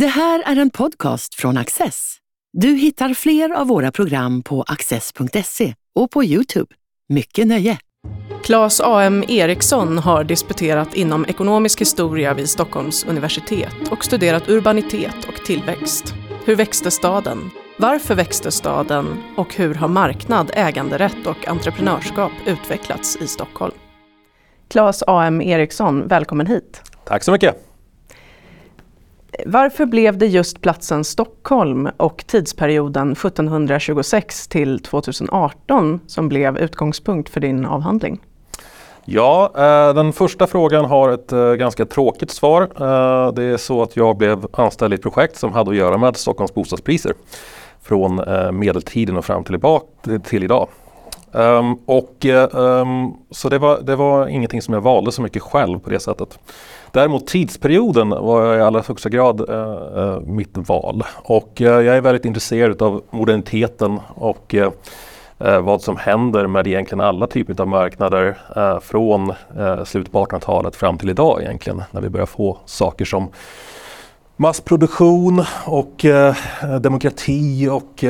Det här är en podcast från Access. Du hittar fler av våra program på access.se och på Youtube. Mycket nöje! Claes A.M. Eriksson har disputerat inom ekonomisk historia vid Stockholms universitet och studerat urbanitet och tillväxt. Hur växte staden? Varför växte staden? Och hur har marknad, äganderätt och entreprenörskap utvecklats i Stockholm? Claes A.M. Eriksson, välkommen hit. Tack så mycket. Varför blev det just platsen Stockholm och tidsperioden 1726 till 2018 som blev utgångspunkt för din avhandling? Ja, eh, den första frågan har ett eh, ganska tråkigt svar. Eh, det är så att jag blev anställd i ett projekt som hade att göra med Stockholms bostadspriser från medeltiden och fram till idag. Um, och, um, så det var, det var ingenting som jag valde så mycket själv på det sättet. Däremot tidsperioden var i allra högsta grad uh, uh, mitt val. Och uh, jag är väldigt intresserad av moderniteten och vad som händer med egentligen alla typer av marknader från slutet på 1800-talet fram till idag egentligen. När vi börjar få saker som massproduktion och demokrati och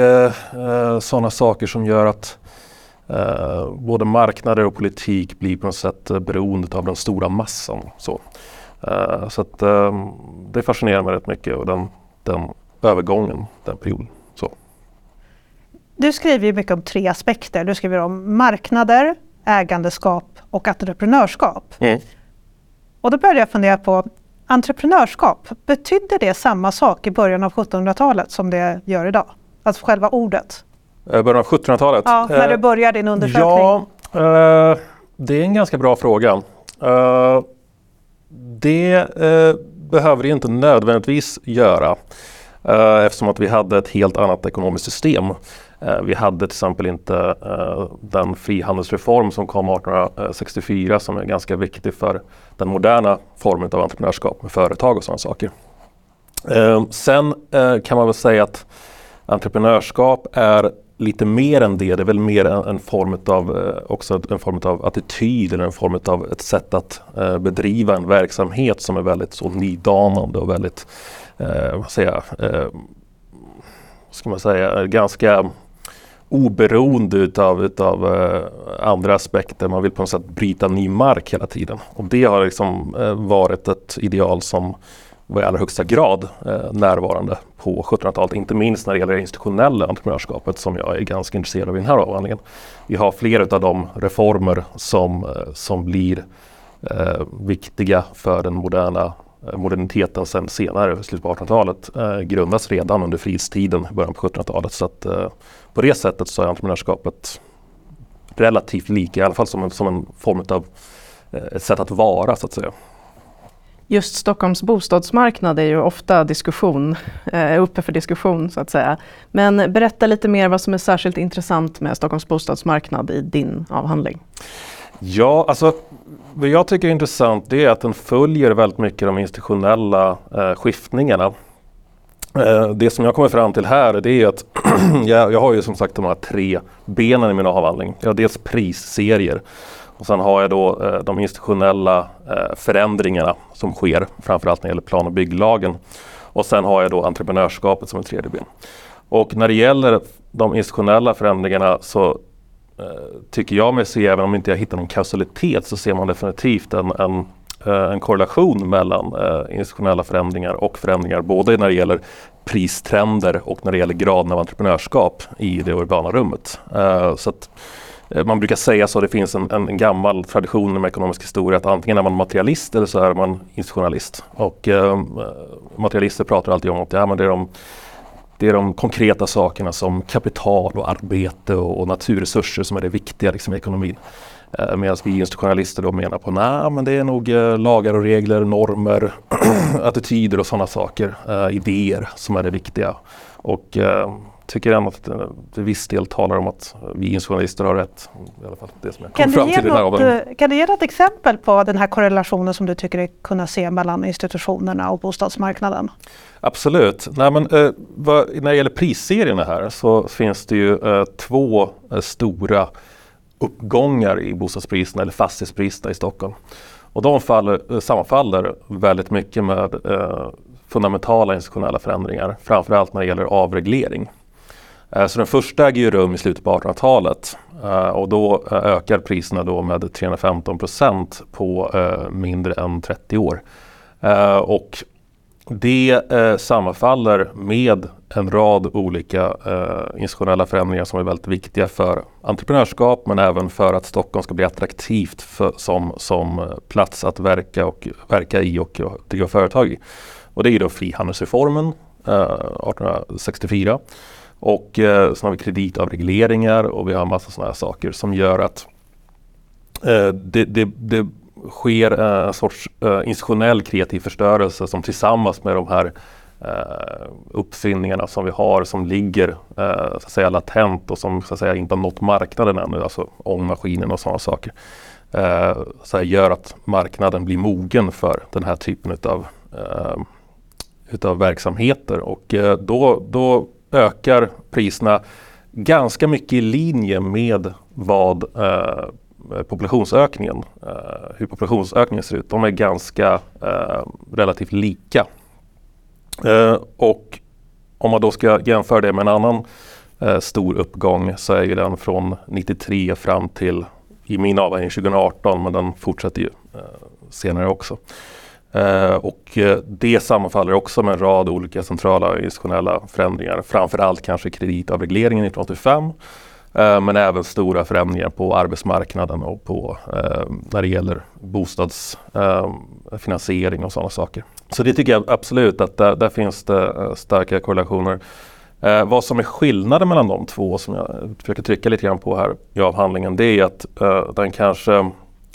sådana saker som gör att eh, både marknader och politik blir på något sätt eh, beroende av den stora massan. Så, eh, så att, eh, det fascinerar mig rätt mycket och den, den övergången, den perioden. Så. Du skriver ju mycket om tre aspekter. Du skriver om marknader, ägandeskap och entreprenörskap. Mm. Och då började jag fundera på entreprenörskap. Betydde det samma sak i början av 1700-talet som det gör idag? Alltså själva ordet? Eh, början av 1700-talet? Ja, när du eh, började din undersökning. Ja, eh, det är en ganska bra fråga. det behöver det inte nödvändigtvis göra eftersom att vi hade ett helt annat ekonomiskt system. Vi hade till exempel inte den frihandelsreform som kom 1864 som är ganska viktig för den moderna formen av entreprenörskap med företag och sådana saker. Sen kan man väl säga att entreprenörskap är lite mer än det. Det är väl mer en, en form av, eh, också en form av attityd eller en form av ett sätt att eh, bedriva en verksamhet som är väldigt så nydanande och väldigt, eh, vad säger jag, eh, ska man säga, ganska oberoende utav, utav eh, andra aspekter. Man vill på något sätt bryta ny mark hela tiden. Och det har liksom eh, varit ett ideal som var i allra högsta grad eh, närvarande på 1700-talet. Inte minst när det gäller det institutionella entreprenörskapet som jag är ganska intresserad av i den här avhandlingen. Vi har flera av de reformer som, eh, som blir eh, viktiga för den moderna eh, moderniteten sen senare, slutet på 1800-talet, eh, grundas redan under frihetstiden, början på 1700-talet. Så att eh, på det sättet så är entreprenörskapet relativt lika, i alla fall som en, som en form av eh, ett sätt att vara så att säga. Just Stockholms bostadsmarknad är ju ofta diskussion, eh, uppe för diskussion så att säga. Men berätta lite mer vad som är särskilt intressant med Stockholms bostadsmarknad i din avhandling. Ja, alltså vad jag tycker är intressant det är att den följer väldigt mycket de institutionella eh, skiftningarna. Eh, det som jag kommer fram till här det är att jag, jag har ju som sagt de här tre benen i min avhandling. Jag har dels prisserier och sen har jag då eh, de institutionella eh, förändringarna som sker framförallt när det gäller plan och bygglagen. Och sen har jag då entreprenörskapet som en tredje ben. Och när det gäller de institutionella förändringarna så eh, tycker jag mig se, även om inte jag hittar någon kausalitet, så ser man definitivt en, en, eh, en korrelation mellan eh, institutionella förändringar och förändringar både när det gäller pristrender och när det gäller graden av entreprenörskap i det urbana rummet. Eh, så att, Eh, man brukar säga så, det finns en, en gammal tradition med ekonomisk historia att antingen är man materialist eller så är man institutionalist. Och eh, materialister pratar alltid om att ja, men det, är de, det är de konkreta sakerna som kapital och arbete och, och naturresurser som är det viktiga liksom, i ekonomin. Eh, Medan vi institutionalister då menar på nej men det är nog eh, lagar och regler, normer, attityder och sådana saker, eh, idéer som är det viktiga. Och eh, tycker ändå att det till viss del talar om att vi journalister har rätt. I alla fall det som jag kom fram till något, eh, Kan du ge något exempel på den här korrelationen som du tycker dig kunna se mellan institutionerna och bostadsmarknaden? Absolut. Nej, men, eh, vad, när det gäller prisserierna här så finns det ju eh, två eh, stora uppgångar i bostadspriserna eller fastighetspriserna i Stockholm. Och de faller, eh, sammanfaller väldigt mycket med fundamentala institutionella förändringar, framförallt när det gäller avreglering. Eh, så den första äger ju rum i slutet på 1800-talet eh, och då eh, ökar priserna då med 315 procent på mindre än 30 år. Och det sammanfaller med en rad olika institutionella förändringar som är väldigt viktiga för entreprenörskap men även för att Stockholm ska bli attraktivt för, som, som plats att verka, och, verka i och driva företag i. Och det är då frihandelsreformen 1864 och eh, så har vi kreditavregleringar och vi har massa sådana här saker som gör att eh, det, det, det, sker eh, en sorts eh, institutionell kreativ förstörelse som tillsammans med de här eh, uppfinningarna som vi har som ligger eh, så att säga latent och som så att säga inte har nått marknaden ännu, alltså ångmaskinen och sådana saker. Eh, så här, gör att marknaden blir mogen för den här typen utav, eh, utav verksamheter och eh, då, då ökar priserna ganska mycket i linje med vad eh, populationsökningen, eh, hur populationsökningen ser ut. De är ganska eh, relativt lika. Eh, och om man då ska jämföra det med en annan eh, stor uppgång så är ju den från 93 fram till i min avvägning 2018 men den fortsätter ju eh, senare också. Eh, och eh, det sammanfaller också med en rad olika centrala institutionella förändringar. Framförallt kanske kreditavregleringen 1985 eh, men även stora förändringar på arbetsmarknaden och på, eh, när det gäller bostadsfinansiering eh, och sådana saker. Så det tycker jag absolut att där, där finns det starka korrelationer. Eh, vad som är skillnaden mellan de två som jag försöker trycka lite grann på här i avhandlingen det är att eh, den kanske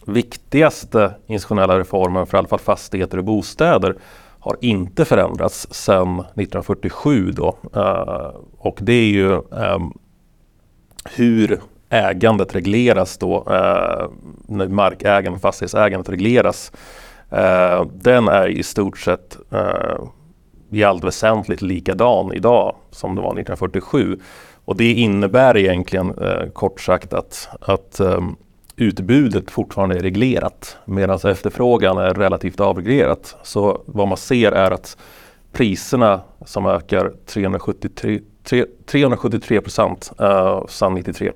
viktigaste institutionella reformen för i alla fall fastigheter och bostäder har inte förändrats sedan 1947 då. Uh, och det är ju um, hur ägandet regleras då, uh, när markägandet, fastighetsägandet regleras. Uh, den är i stort sett i allt väsentligt likadan idag som det var 1947. Och det innebär egentligen kort sagt att, att um, utbudet fortfarande är reglerat medan efterfrågan är relativt avreglerat. Så vad man ser är att priserna som ökar 373, 373 procent uh, sedan 93 uh,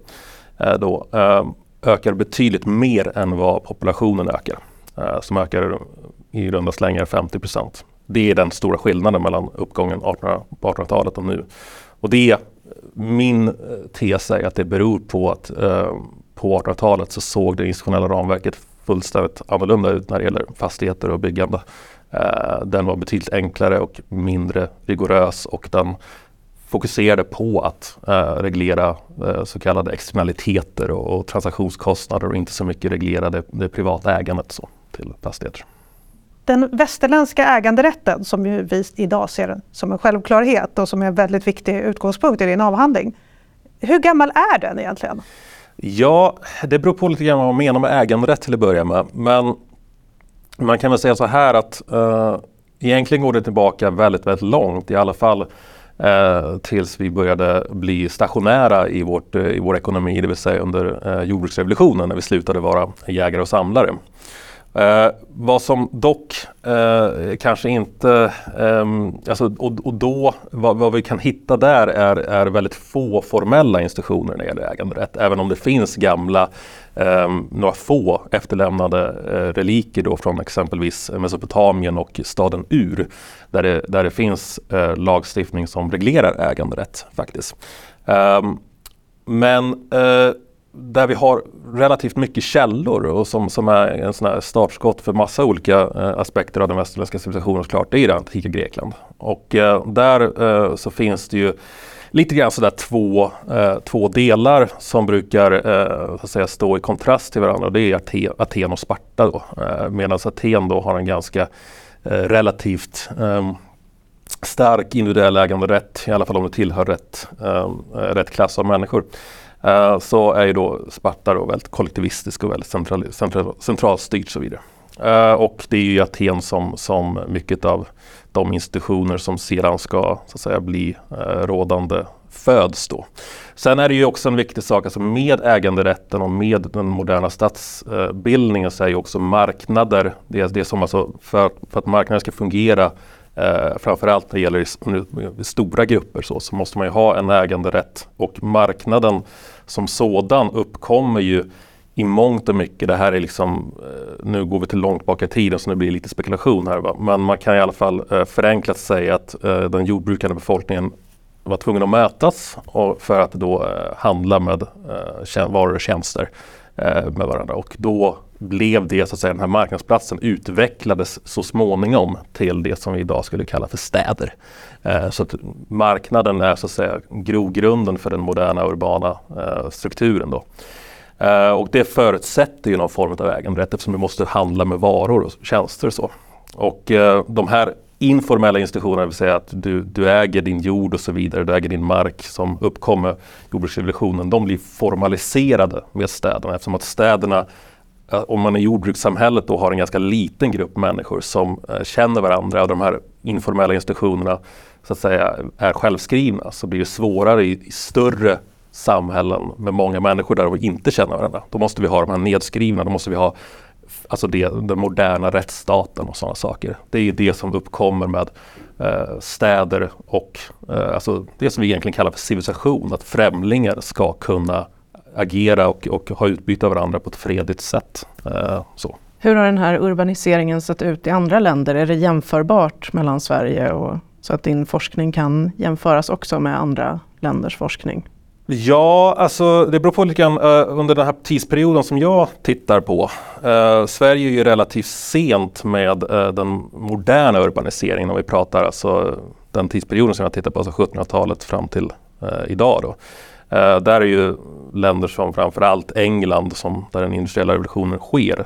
eh, då, uh, ökar betydligt mer än vad populationen ökar. Uh, som ökar i runda slängar 50 procent. Det är den stora skillnaden mellan uppgången 1800, på 1800-talet och nu. Och det, min tes är att det beror på att på 1800-talet så såg det institutionella ramverket fullständigt annorlunda ut när det gäller fastigheter och byggande. Eh, den var betydligt enklare och mindre rigorös och den fokuserade på att eh, reglera eh, så kallade externaliteter och, och, transaktionskostnader och inte så mycket reglera det, det privata ägandet så, till fastigheter. Den västerländska äganderätten som ju vi idag ser som en självklarhet och som är en väldigt viktig utgångspunkt i din avhandling. Hur gammal är den egentligen? Ja, det beror på lite grann vad man menar med äganderätt till att börja med. Men man kan väl säga så här att eh, egentligen går det tillbaka väldigt, väldigt långt. I alla fall eh, tills vi började bli stationära i, vårt, eh, i vår ekonomi, det vill säga under eh, jordbruksrevolutionen när vi slutade vara jägare och samlare. Eh, vad som dock eh, kanske inte, eh, alltså, och, och, då vad, vad, vi kan hitta där är, är väldigt få formella institutioner när det gäller äganderätt. Även om det finns gamla, ehm, några få efterlämnade eh, reliker då från exempelvis Mesopotamien och staden Ur. Där det, där det finns eh, lagstiftning som reglerar äganderätt faktiskt. Ehm, men eh, där vi har relativt mycket källor och som, som är en sån här startskott för massa olika eh, aspekter av den västerländska civilisationen såklart, det är det antika Grekland. Och eh, där eh, så finns det ju lite grann sådär två, eh, två delar som brukar eh, så att säga, stå i kontrast till varandra. Det är Aten, Aten och Sparta då. Eh, Medan Aten då har en ganska eh, relativt ehm, stark individuell äganderätt, i alla fall om du tillhör rätt, ehm, rätt klass av människor. Uh, så är ju då Sparta då väldigt kollektivistisk och väldigt central, central, centralstyrt och så vidare. Uh, och det är ju Aten som, som mycket av de institutioner som sedan ska så att säga, bli uh, rådande föds då. Sen är det ju också en viktig sak, alltså med äganderätten och med den moderna statsbildningen så är ju också marknader, det, det som alltså för, för att marknaden ska fungera Eh, framförallt när det gäller stora grupper så, så måste man ju ha en äganderätt och marknaden som sådan uppkommer ju i mångt och mycket, det här är liksom, eh, nu går vi till långt bak i tiden så nu blir det lite spekulation här. Va? Men man kan i alla fall eh, förenklat säga att eh, den jordbrukande befolkningen var tvungen att mötas för att då eh, handla med eh, varor och tjänster Eh, med varandra. Och då blev det så att säga den här marknadsplatsen utvecklades så småningom till det som vi idag skulle kalla för städer. Eh, så att marknaden är så att säga grogrunden för den moderna urbana eh, strukturen. Då. Eh, och det förutsätter ju någon form av äganderätt eftersom du måste handla med varor och tjänster. Och så. Och eh, de här informella institutioner, det vill säga att du, du äger din jord och så vidare, du äger din mark som uppkommer jordbruksrevolutionen, de blir formaliserade med städerna eftersom att städerna om man i jordbrukssamhället då har en ganska liten grupp människor som eh, känner varandra och de här informella institutionerna så att säga är självskrivna så blir det svårare i, i större samhällen med många människor där vi inte känner varandra. Då måste vi ha de här nedskrivna, då måste vi ha alltså det, den moderna rättsstaten och sådana saker. Det är det som uppkommer med eh, städer och eh, alltså det som vi egentligen kallar för civilisation. Att främlingar ska kunna agera och, och ha utbyte av varandra på ett fredligt sätt. Eh, så. Hur har den här urbaniseringen sett ut i andra länder? Är det jämförbart mellan Sverige och så att din forskning kan jämföras också med andra länders forskning? Ja, alltså det beror på lite grann uh, under den här tidsperioden som jag tittar på. Uh, Sverige är ju relativt sent med uh, den moderna urbaniseringen om vi pratar alltså den tidsperioden som jag tittar på, alltså 1700-talet fram till idag. Då. där är ju länder som framförallt England som, där den industriella revolutionen sker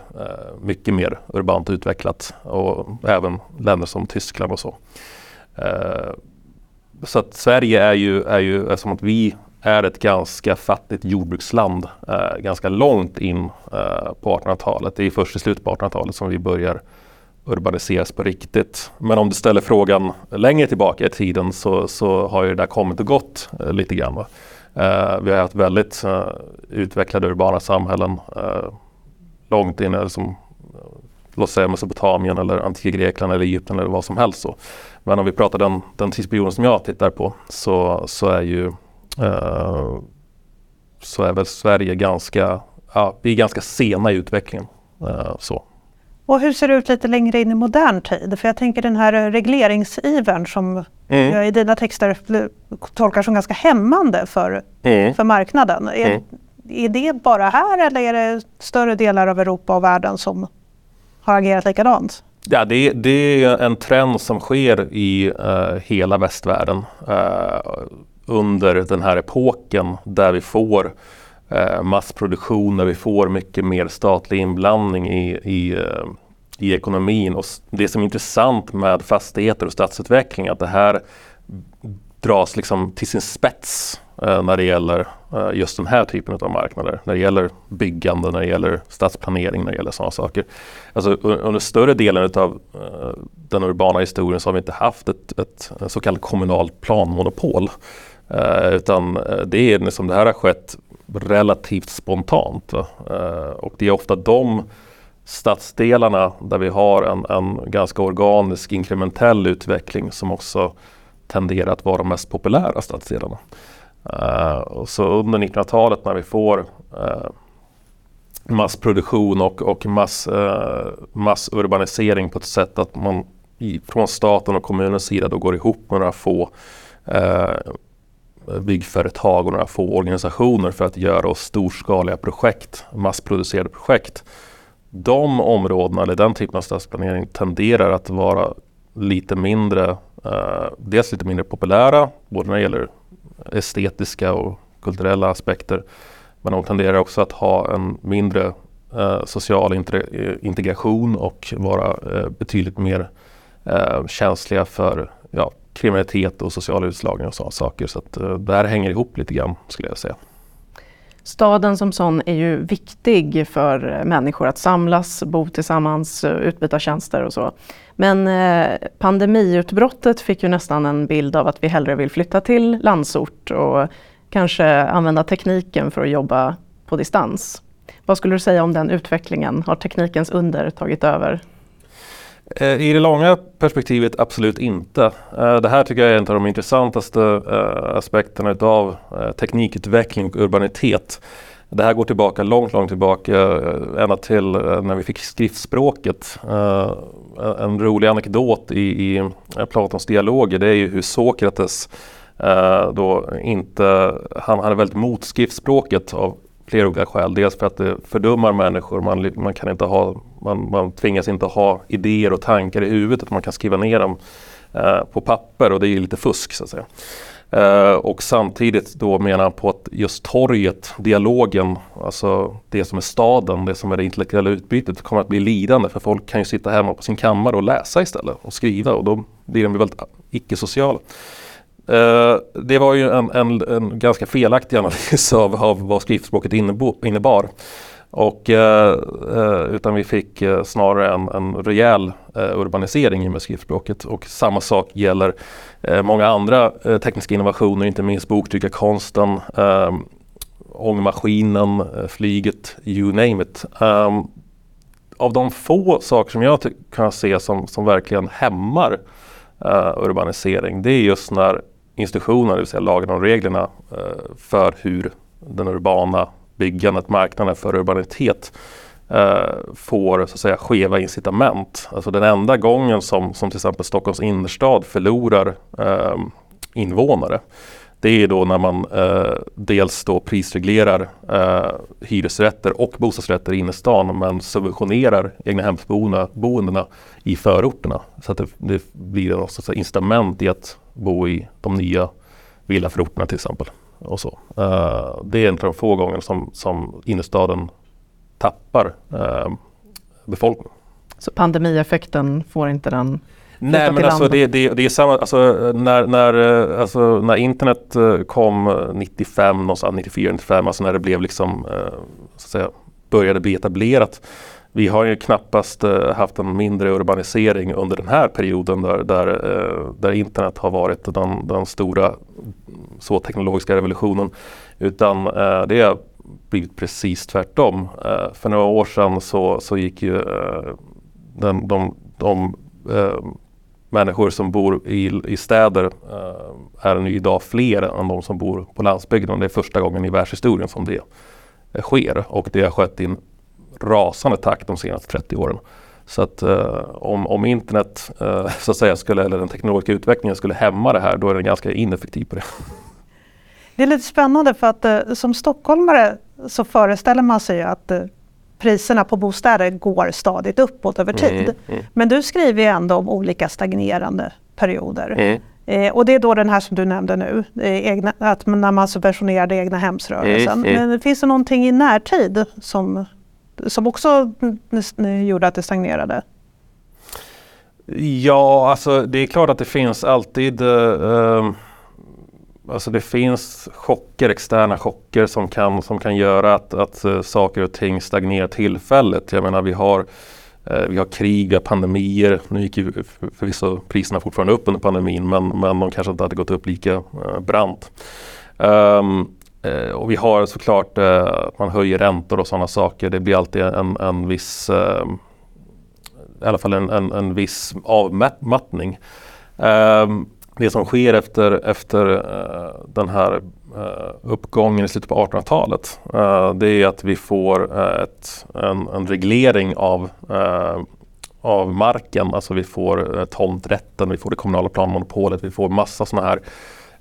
mycket mer urbant utvecklat och även länder som Tyskland och så. så att Sverige är ju, är ju som att vi är ett ganska fattigt jordbruksland eh, ganska långt in eh, på 1800-talet. Det är först i slutet på 1800-talet som vi börjar urbaniseras på riktigt. Men om du ställer frågan längre tillbaka i tiden så, så har ju det där kommit och gått eh, lite grann. Eh, vi har haft väldigt eh, utvecklade urbana samhällen eh, långt in, eller som, låt säga Mesopotamien eller antika Grekland eller Egypten eller vad som helst. Så. Men om vi pratar den, den tidsperioden som jag tittar på så, så är ju Eh, så är väl Sverige ganska, ja, vi är ganska sena i utvecklingen. Uh, så. Och hur ser det ut lite längre in i modern tid? För jag tänker den här regleringsivern som mm. jag i dina texter tolkar som ganska hämmande för, mm. för marknaden. Är, mm. är det bara här eller är det större delar av Europa och världen som har agerat likadant? Ja, det, det är en trend som sker i uh, hela västvärlden. Uh, under den här epoken där vi får eh, massproduktion, där vi får mycket mer statlig inblandning i, i, eh, i ekonomin. Och det som är intressant med fastigheter och stadsutveckling är att det här dras liksom till sin spets eh, när det gäller eh, just den här typen av marknader. När det gäller byggande, när det gäller stadsplanering, när det gäller sådana saker. Alltså, under större delen av eh, den urbana historien så har vi inte haft ett, ett eh, så kallat kommunalt planmonopol. Eh, utan eh, det är liksom, det här har skett relativt spontant. Uh, och det är ofta de stadsdelarna där vi har en, en ganska organisk inkrementell utveckling som också tenderar att vara de mest populära stadsdelarna. och så under 1900-talet när vi får massproduktion och, och mass, massurbanisering på ett sätt att man i, från staten och kommunens sida då går ihop med några få byggföretag och några få organisationer för att göra storskaliga projekt, massproducerade projekt. De områdena eller den typen av stadsplanering tenderar att vara lite mindre, eh, dels lite mindre populära, både när det gäller estetiska och kulturella aspekter. Men de tenderar också att ha en mindre eh, social eh, integration och vara eh, betydligt mer eh, känsliga för ja, kriminalitet och social utslagning och sådana saker. Så att eh, det här hänger ihop lite grann skulle jag säga. Staden som sån är ju viktig för eh, människor att samlas, bo tillsammans, eh, utbyta tjänster och så. Men eh, pandemiutbrottet fick ju nästan en bild av att vi hellre vill flytta till landsort och kanske använda tekniken för att jobba på distans. Vad skulle du säga om den utvecklingen? Har teknikens under tagit över? Eh, I det långa perspektivet absolut inte. Eh, det här tycker jag är en av de intressantaste eh, aspekterna utav teknikutveckling och urbanitet. Det här går tillbaka långt, långt tillbaka ända till när vi fick skriftspråket. En rolig anekdot i, i Platons dialoger det är ju hur Sokrates då inte, han hade väldigt mot skriftspråket av flera olika skäl. Dels för att det fördummar människor. Man, man, kan inte ha, man, man tvingas inte ha idéer och tankar i huvudet. Utan man kan skriva ner dem eh, på papper och det är lite fusk så att säga. Eh, och samtidigt då menar han på att just torget, dialogen, alltså det som är staden, det som är det intellektuella utbytet kommer att bli lidande för folk kan ju sitta hemma på sin kammare och läsa istället och skriva och då blir de väldigt icke-sociala. Uh, det var ju en, en, en, ganska felaktig analys av, av vad skriftspråket innebar. Och, uh, utan vi fick snarare en, en rejäl urbanisering i med skriftspråket. Och samma sak gäller många andra tekniska innovationer, inte minst boktryckarkonsten, ångmaskinen, flyget, you name it. Um, av de få saker som jag kan se som, som verkligen hämmar urbanisering, det är just när institutionerna, det vill säga lagen och reglerna eh, för hur den urbana byggandet, marknaden för urbanitet eh, får så att säga skeva incitament. Alltså den enda gången som, som till exempel Stockholms innerstad förlorar eh, invånare det är då när man eh, dels då prisreglerar eh, hyresrätter och bostadsrätter i innerstan men subventionerar egnahemsboendena i förorterna. Så att det, det blir ett incitament i att bo i de nya villaförorterna till exempel. Och så. Eh, det är en av de få gånger som, som innerstaden tappar uh, befolkning. Så pandemieffekten får inte den Nej men alltså det, det, det, är samma, alltså när, när, eh, alltså när internet kom 95, någonstans 94, 95, alltså när det blev liksom, så att säga, började bli etablerat vi har ju knappast haft en mindre urbanisering under den här perioden där, där, där internet har varit den, den stora så teknologiska revolutionen. Utan det har blivit precis tvärtom. för några år sedan så, så gick ju den, de, de människor som bor i, i städer eh, är nu idag fler än de som bor på landsbygden. Det är första gången i världshistorien som det eh, sker och det har skett i en rasande takt de senaste 30 åren. Så att eh, om, om internet eh, så att säga skulle, eller den teknologiska utvecklingen skulle hämma det här då är den ganska ineffektiv på det. Det är lite spännande för att eh, som stockholmare så föreställer man sig att priserna på bostäder går stadigt uppåt över tid. Mm, mm. Men du skriver ju ändå om olika stagnerande perioder. Mm. Eh, och det är då den här som du nämnde nu, eh, egna, att när man subventionerar det egna hemsrörelsen. Mm, mm. Men finns det någonting i närtid som som också gjorde att det stagnerade? Ja, alltså det är klart att det finns alltid eh, Alltså det finns chocker, externa chocker som kan, som kan göra att, att eh, saker och ting stagnerar tillfälligt. Jag menar vi har, eh, vi har krig, vi har pandemier. Nu gick ju förvisso priserna fortfarande upp under pandemin men, men de kanske inte hade gått upp lika eh, brant. Um, och vi har såklart att man höjer räntor och sådana saker. Det blir alltid en, en viss i alla fall en, en, en viss avmattning. Um, det som sker efter, efter eh, den här eh, uppgången i slutet på 1800-talet eh, det är att vi får ett, en, en reglering av av marken. Alltså vi får tomträtten, vi får det kommunala planmonopolet, vi får massa sådana här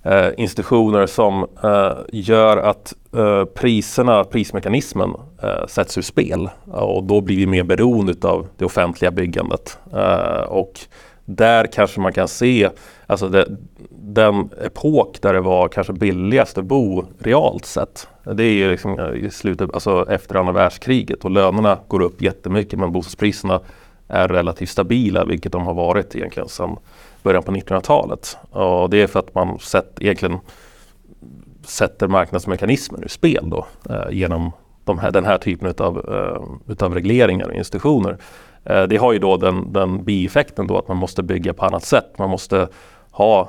eh, institutioner som eh, gör att eh, priserna, prismekanismen eh, sätts ur spel. Och då blir vi mer beroende av det offentliga byggandet. Eh, och där kanske man kan se alltså det, den epok där det var kanske billigast att bo realt sett. Det är ju liksom eh, i slutet, alltså efter andra världskriget och lönerna går upp jättemycket men bostadspriserna är relativt stabila vilket de har varit egentligen sedan början på 1900-talet. Och det är för att man sett, egentligen sätter marknadsmekanismen ur spel då, eh, genom de här, den här typen av eh, utav regleringar och institutioner. Eh, det har ju då den, den bieffekten då att man måste bygga på annat sätt. Man måste ha eh,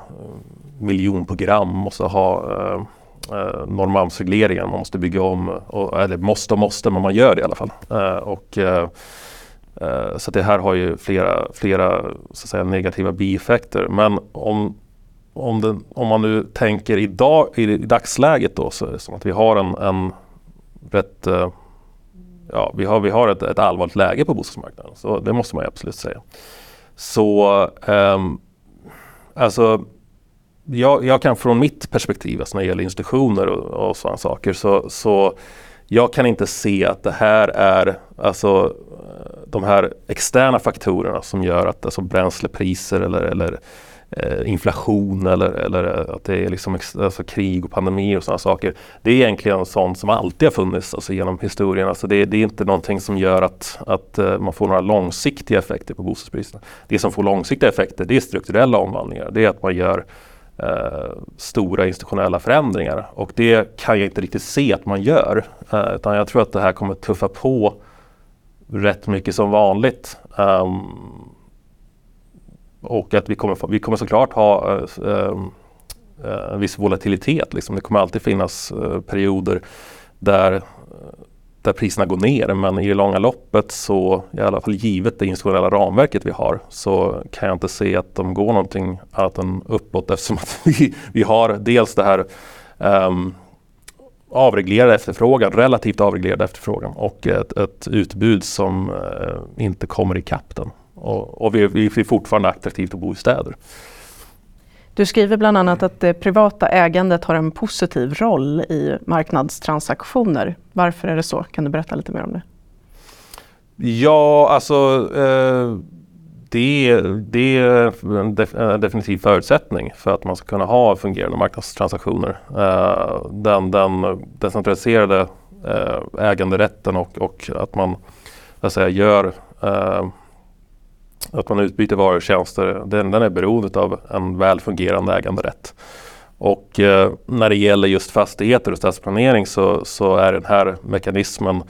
miljonprogram, måste ha eh, eh, Norrmalmsregleringen, man måste bygga om, och, eller måste och måste, men man gör det i alla fall. Eh, och Eh, eh så det här har ju flera, flera så att säga, negativa bieffekter. Men om, om, den, om man nu tänker idag, i, dagsläget då, så är det som att vi har en, en rätt uh, ja, vi har, vi har ett, ett allvarligt läge på bostadsmarknaden. Så det måste man absolut säga. Så um, alltså jag, jag, kan från mitt perspektiv, alltså när det gäller institutioner och, och sådana saker, så, så jag kan inte se att det här är alltså de här externa faktorerna som gör att alltså bränslepriser eller, eller Eh, inflation eller, eller att det är liksom alltså krig och pandemier och sådana saker. Det är egentligen sånt som alltid har funnits alltså genom historien. Alltså det, det är inte någonting som gör att, att eh, man får några långsiktiga effekter på bostadspriserna. Det som får långsiktiga effekter det är strukturella omvandlingar. Det är att man gör uh, stora institutionella förändringar och det kan jag inte riktigt se att man gör. Uh, utan jag tror att det här kommer tuffa på rätt mycket som vanligt. Um, och att vi kommer, vi kommer såklart ha eh, eh, en viss volatilitet. Liksom. Det kommer alltid finnas eh, perioder där, där priserna går ner. Men i det långa loppet så, i alla fall givet det institutionella ramverket vi har, så kan jag inte se att de går någonting annat än uppåt eftersom att vi, vi har dels det här um, avreglerade efterfrågan, relativt avreglerade efterfrågan och ett, ett utbud som uh, inte kommer ikapp den. Och, och vi, vi är fortfarande attraktivt att bo i städer. Du skriver bland annat att det privata ägandet har en positiv roll i marknadstransaktioner. Varför är det så? Kan du berätta lite mer om det? Ja, alltså eh, det, det är en def, definitiv förutsättning för att man ska kunna ha fungerande marknadstransaktioner. Uh, den, den decentraliserade uh, äganderätten och, och, att man att säga, gör uh, att man utbyter varor och tjänster, den, den är beroende av en väl fungerande äganderätt. Och eh, när det gäller just fastigheter och stadsplanering så, så är den här mekanismen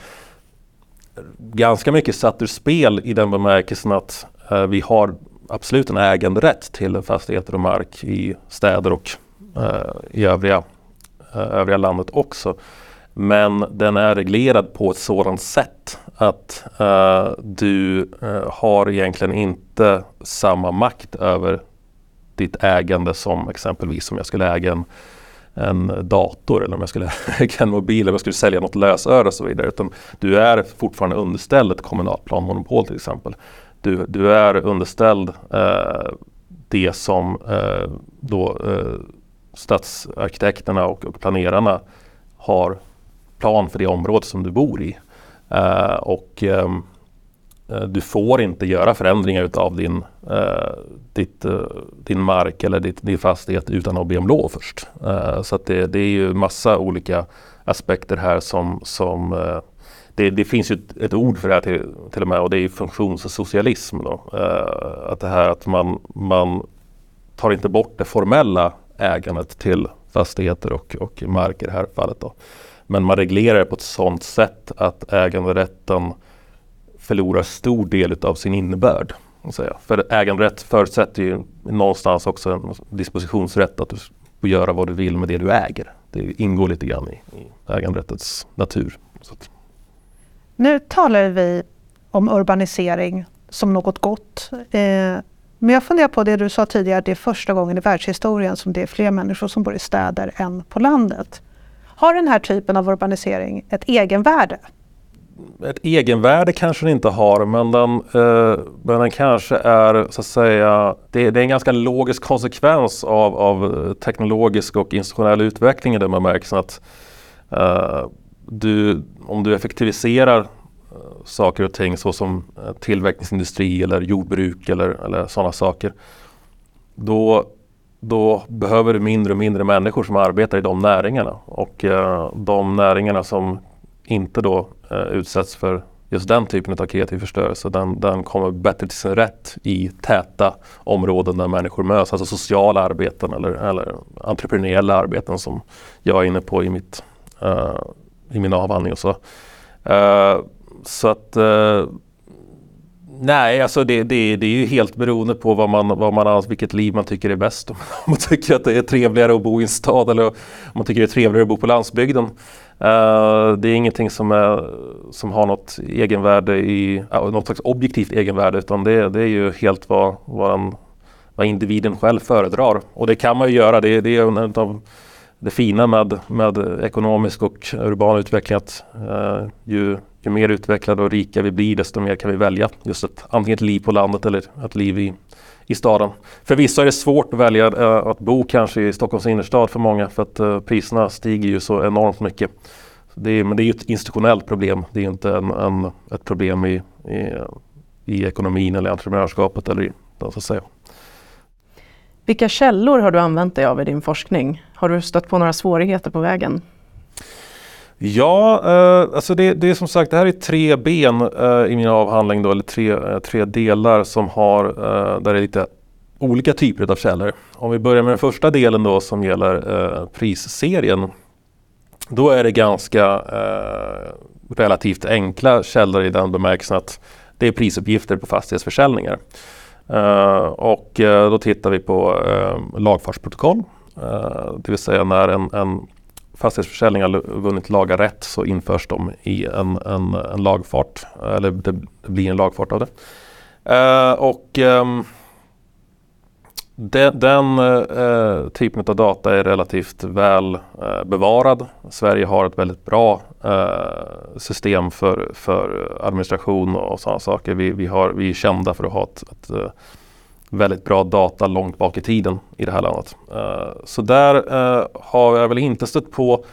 ganska mycket satt ur spel i den bemärkelsen att Eh, vi har absolut en äganderätt till fastigheter och mark i städer och eh, i övriga, eh, övriga landet också. Men den är reglerad på ett sådant sätt att eh, du eh, har egentligen inte samma makt över ditt ägande som exempelvis om jag skulle äga en, en dator eller om jag skulle äga en mobil eller om jag skulle sälja något lösöre och så vidare. Utan du är fortfarande underställd ett kommunalt planmonopol till exempel du, du är underställd eh, det som eh, då eh, stadsarkitekterna och, och planerarna har plan för det område som du bor i. Eh, och ehm, eh, du får inte göra förändringar utav din, eh, ditt, eh, din mark eller ditt, din fastighet utan att be om lov först. Eh, så att det, det, är ju massa olika aspekter här som, som eh, det, det, finns ju ett, ett, ord för det här till, till och med och det är funktionssocialism. Då. Uh, att det här att man, man tar inte bort det formella ägandet till fastigheter och, och mark i det här fallet. Då. Men man reglerar det på ett sådant sätt att äganderätten förlorar stor del av sin innebörd. Säga. För äganderätt förutsätter ju någonstans också en dispositionsrätt att du får göra vad du vill med det du äger. Det ingår lite grann i, i äganderättens natur. Så nu talar vi om urbanisering som något gott. Eh, men jag funderar på det du sa tidigare, att det är första gången i världshistorien som det är fler människor som bor i städer än på landet. Har den här typen av urbanisering ett egenvärde? Ett egenvärde kanske den inte har men den, eh, men den kanske är så att säga det, det, är en ganska logisk konsekvens av, av eh, teknologisk och institutionell utveckling i den bemärkelsen att eh, du, om du effektiviserar eh, saker och ting såsom eh, tillverkningsindustri eller jordbruk eller, eller sådana saker. Då, då behöver du mindre och mindre människor som arbetar i de näringarna. Och eh, de näringarna som inte då eh, utsätts för just den typen av kreativ förstörelse den, den kommer bättre till sin rätt i täta områden där människor möts. Alltså sociala arbeten eller, eller entreprenöriella arbeten som jag är inne på i mitt eh, i min avhandling och så. Eh, så att eh, Nej, alltså det, det, det är ju helt beroende på vad man, vad man, vilket liv man tycker är bäst. Om man tycker att det är trevligare att bo i en stad eller om man tycker det är trevligare att bo på landsbygden. Uh, det är ingenting som, är, som har något egenvärde i, uh, något slags objektivt egenvärde utan det, det är ju helt vad, vad, en, vad, individen själv föredrar. Och det kan man ju göra. Det, det är en av det fina med, med ekonomisk och urban utveckling att uh, ju, ju mer utvecklade och rika vi blir desto mer kan vi välja just ett, antingen ett liv på landet eller ett liv i, i staden. För vissa är det svårt att välja uh, att bo kanske i Stockholms innerstad för många för att uh, priserna stiger ju så enormt mycket. Det är, men det är ju ett institutionellt problem. Det är inte en, en, ett problem i, i, i ekonomin eller entreprenörskapet eller i, så att säga. Vilka källor har du använt dig av i din forskning? Har du stött på några svårigheter på vägen? Ja, eh, alltså det, det, är som sagt det här är tre ben eh, i min avhandling då, eller tre, eh, tre delar som har, eh, där det är lite olika typer av källor. Om vi börjar med den första delen då som gäller eh, prisserien. Då är det ganska eh, relativt enkla källor i den bemärkelsen att det är prisuppgifter på fastighetsförsäljningar. Eh, och eh, då tittar vi på eh, lagfartsprotokoll. det vill säga när en, en fastighetsförsäljning har vunnit laga rätt så införs de i en, en, en lagfart. Eller det, det, blir en lagfart av det. Eh, och eh, de, den eh, typen av data är relativt väl eh, bevarad. Sverige har ett väldigt bra eh, system för, för administration och sådana saker. Vi, vi, har, vi är kända för att ha ett, ett eh, väldigt bra data långt bak i tiden i det här landet. Eh, så där eh, har jag väl inte stött på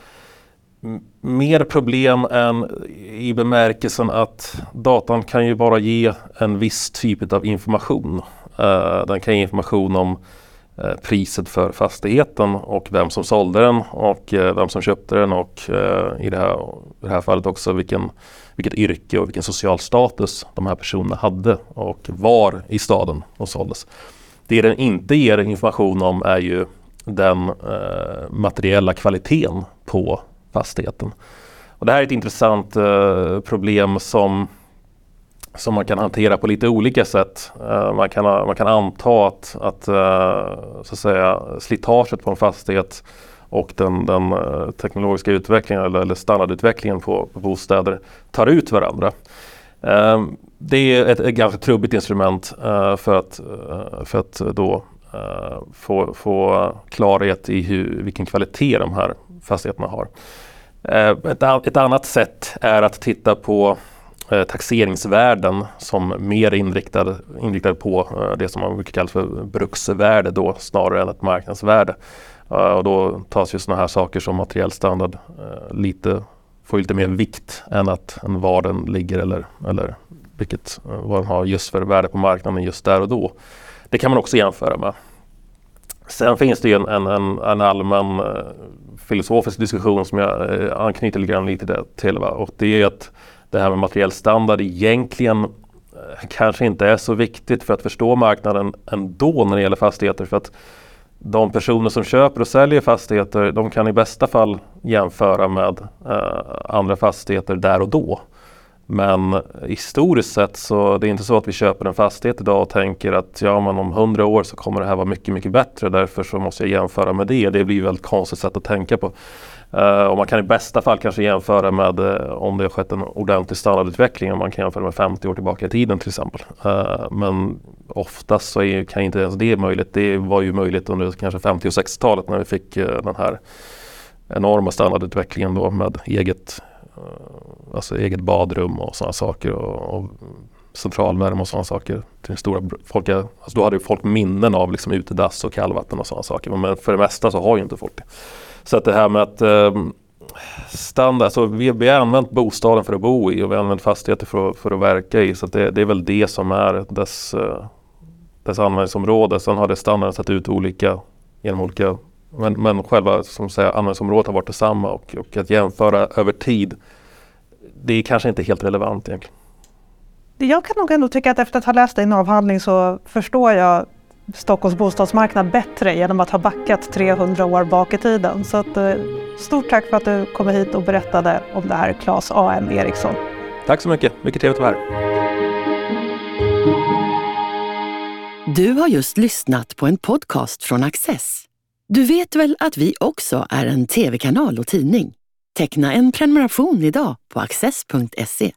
mer problem än i bemärkelsen att datan kan ju bara ge en viss typ av information. Eh, den kan ge information om priset för fastigheten och vem som sålde den och vem som köpte den och i det här, i det här fallet också vilken vilket yrke och vilken social status de här personerna hade och var i staden de såldes. Det den inte ger information om är ju den eh, materiella kvaliteten på fastigheten. Och det här är ett intressant eh, problem som, som man kan hantera på lite olika sätt. Eh, man, kan, man kan anta att, att, eh, så att säga, slitaget på en fastighet och den, den eh, teknologiska utvecklingen eller, eller standardutvecklingen på, på, bostäder tar ut varandra. Ehm, det är ett, ett, ganska trubbigt instrument eh, för, att, eh, för att då få, få klarhet i hur, vilken kvalitet de här fastigheterna har. Ett, ett, annat sätt är att titta på taxeringsvärden som mer inriktade, inriktade på det som man brukar kalla för bruksvärde då snarare än ett marknadsvärde. Eh, och då tas ju sådana här saker som materiell standard eh, lite, får lite mer vikt än att en var den ligger eller, eller vilket, eh, vad den har just för värde på marknaden just där och då. Det kan man också jämföra med. Sen finns det ju en, en, en, en allmän filosofisk diskussion som jag anknyter lite grann lite till. Va? Och det är att det här med materiell standard egentligen kanske inte är så viktigt för att förstå marknaden ändå när det gäller fastigheter. För att de personer som köper och säljer fastigheter de kan i bästa fall jämföra med eh, andra fastigheter där och då. Men historiskt sett så det är inte så att vi köper en fastighet idag och tänker att ja men om hundra år så kommer det här vara mycket, mycket bättre därför så måste jag jämföra med det. Det blir ett väldigt konstigt sätt att tänka på. Uh, och man kan i bästa fall kanske jämföra med uh, om det har skett en ordentlig standardutveckling. Om man kan jämföra med 50 år tillbaka i tiden till exempel. Uh, men oftast så är, kan inte ens det möjligt. Det var ju möjligt under kanske 50 och 60-talet när vi fick den här enorma standardutvecklingen då med eget, alltså eget badrum och sådana saker. Och, och centralvärme och sådana saker. Till stora, folk, alltså då hade ju folk minnen av liksom utedass och kallvatten och sådana saker. Men för det mesta så har ju inte folk det. Så att det här med att eh, standard, alltså vi, vi har använt bostaden för att bo i och vi har använt fastigheter för, för att verka i. Så det, det, är väl det som är dess, eh, dess användningsområde. Sen har det standarden sett ut olika genom olika men, men själva som säga, användningsområdet har varit detsamma och, och att jämföra över tid det är kanske inte helt relevant egentligen. Jag kan nog ändå tycka att efter att ha läst din avhandling så förstår jag Stockholms bostadsmarknad bättre genom att ha backat 300 år bak i tiden. Så att, eh, stort tack för att du kom hit och berättade om det här, Claes A.M. Eriksson. Tack så mycket, mycket trevligt att vara här. Du har just lyssnat på en podcast från Access. Du vet väl att vi också är en tv-kanal och tidning? Teckna en prenumeration idag på access.se.